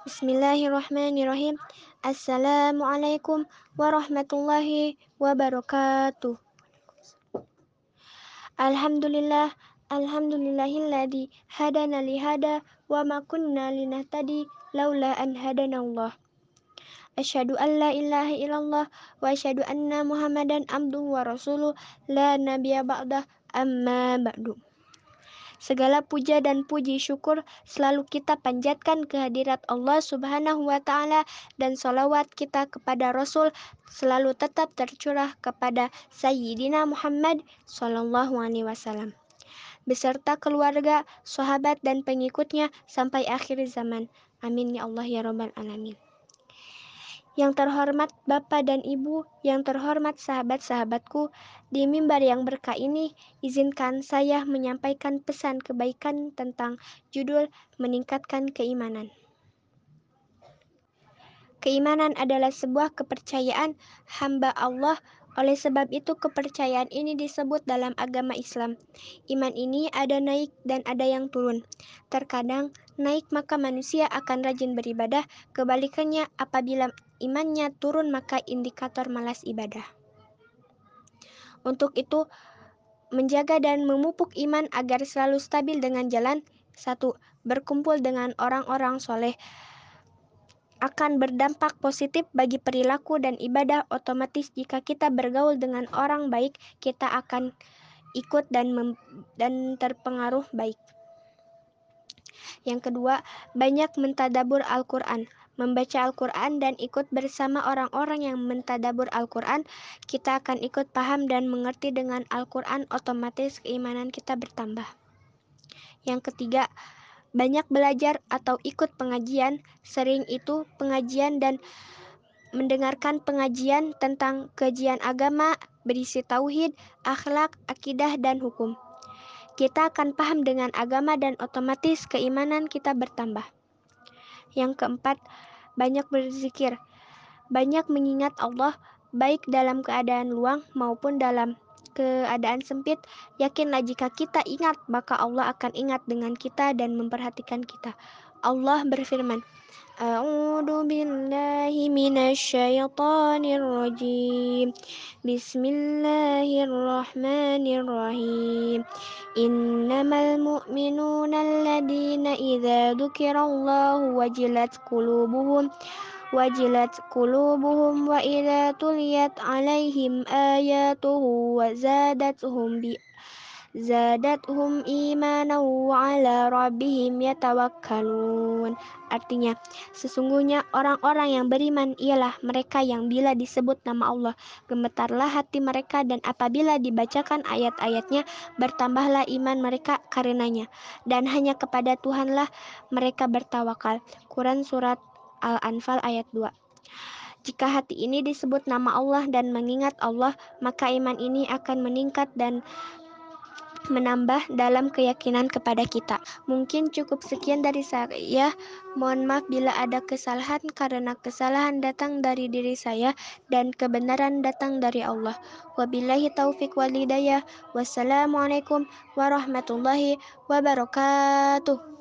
Bismillahirrahmanirrahim. Assalamualaikum warahmatullahi wabarakatuh. Alhamdulillah, alhamdulillahilladzi hadana li hada wa ma kunna linahtadi laula an hadanallah. Asyhadu an la ilaha illallah wa asyhadu anna Muhammadan abduhu wa rasuluh la nabiyya ba'dah amma ba'du. Segala puja dan puji syukur selalu kita panjatkan kehadirat Allah Subhanahu wa Ta'ala, dan solawat kita kepada Rasul selalu tetap tercurah kepada Sayyidina Muhammad Sallallahu Alaihi Wasallam beserta keluarga, sahabat, dan pengikutnya sampai akhir zaman. Amin ya Allah ya Rabbal 'Alamin. Yang terhormat Bapak dan Ibu, yang terhormat sahabat-sahabatku, di mimbar yang berkah ini, izinkan saya menyampaikan pesan kebaikan tentang judul meningkatkan keimanan. Keimanan adalah sebuah kepercayaan hamba Allah oleh sebab itu kepercayaan ini disebut dalam agama Islam. Iman ini ada naik dan ada yang turun. Terkadang naik maka manusia akan rajin beribadah, kebalikannya apabila imannya turun maka indikator malas ibadah. Untuk itu, menjaga dan memupuk iman agar selalu stabil dengan jalan satu, berkumpul dengan orang-orang soleh akan berdampak positif bagi perilaku dan ibadah otomatis jika kita bergaul dengan orang baik kita akan ikut dan dan terpengaruh baik. Yang kedua, banyak mentadabur Al-Qur'an. Membaca Al-Qur'an dan ikut bersama orang-orang yang mentadabur Al-Qur'an, kita akan ikut paham dan mengerti dengan Al-Qur'an otomatis keimanan kita bertambah. Yang ketiga, banyak belajar atau ikut pengajian, sering itu pengajian dan mendengarkan pengajian tentang kajian agama berisi tauhid, akhlak, akidah, dan hukum. Kita akan paham dengan agama dan otomatis keimanan kita bertambah. Yang keempat, banyak berzikir. Banyak mengingat Allah baik dalam keadaan luang maupun dalam keadaan sempit, yakinlah jika kita ingat, maka Allah akan ingat dengan kita dan memperhatikan kita. Allah berfirman, A'udzu billahi minasyaitonir rajim. Bismillahirrahmanirrahim. Innamal mu'minuna alladzina idza dzukirallahu wajilat qulubuhum wajilat qulubuhum wa idza tuliyat alaihim ayatuhu wa zadatuhum bi zadatuhum imanan wa ala rabbihim yatawakkalun. Artinya, sesungguhnya orang-orang yang beriman ialah mereka yang bila disebut nama Allah, gemetarlah hati mereka dan apabila dibacakan ayat-ayatnya, bertambahlah iman mereka karenanya. Dan hanya kepada Tuhanlah mereka bertawakal. Quran Surat Al-Anfal ayat 2 jika hati ini disebut nama Allah dan mengingat Allah, maka iman ini akan meningkat dan menambah dalam keyakinan kepada kita. Mungkin cukup sekian dari saya. Mohon maaf bila ada kesalahan karena kesalahan datang dari diri saya dan kebenaran datang dari Allah. Wabillahi taufik wal hidayah. Wassalamualaikum warahmatullahi wabarakatuh.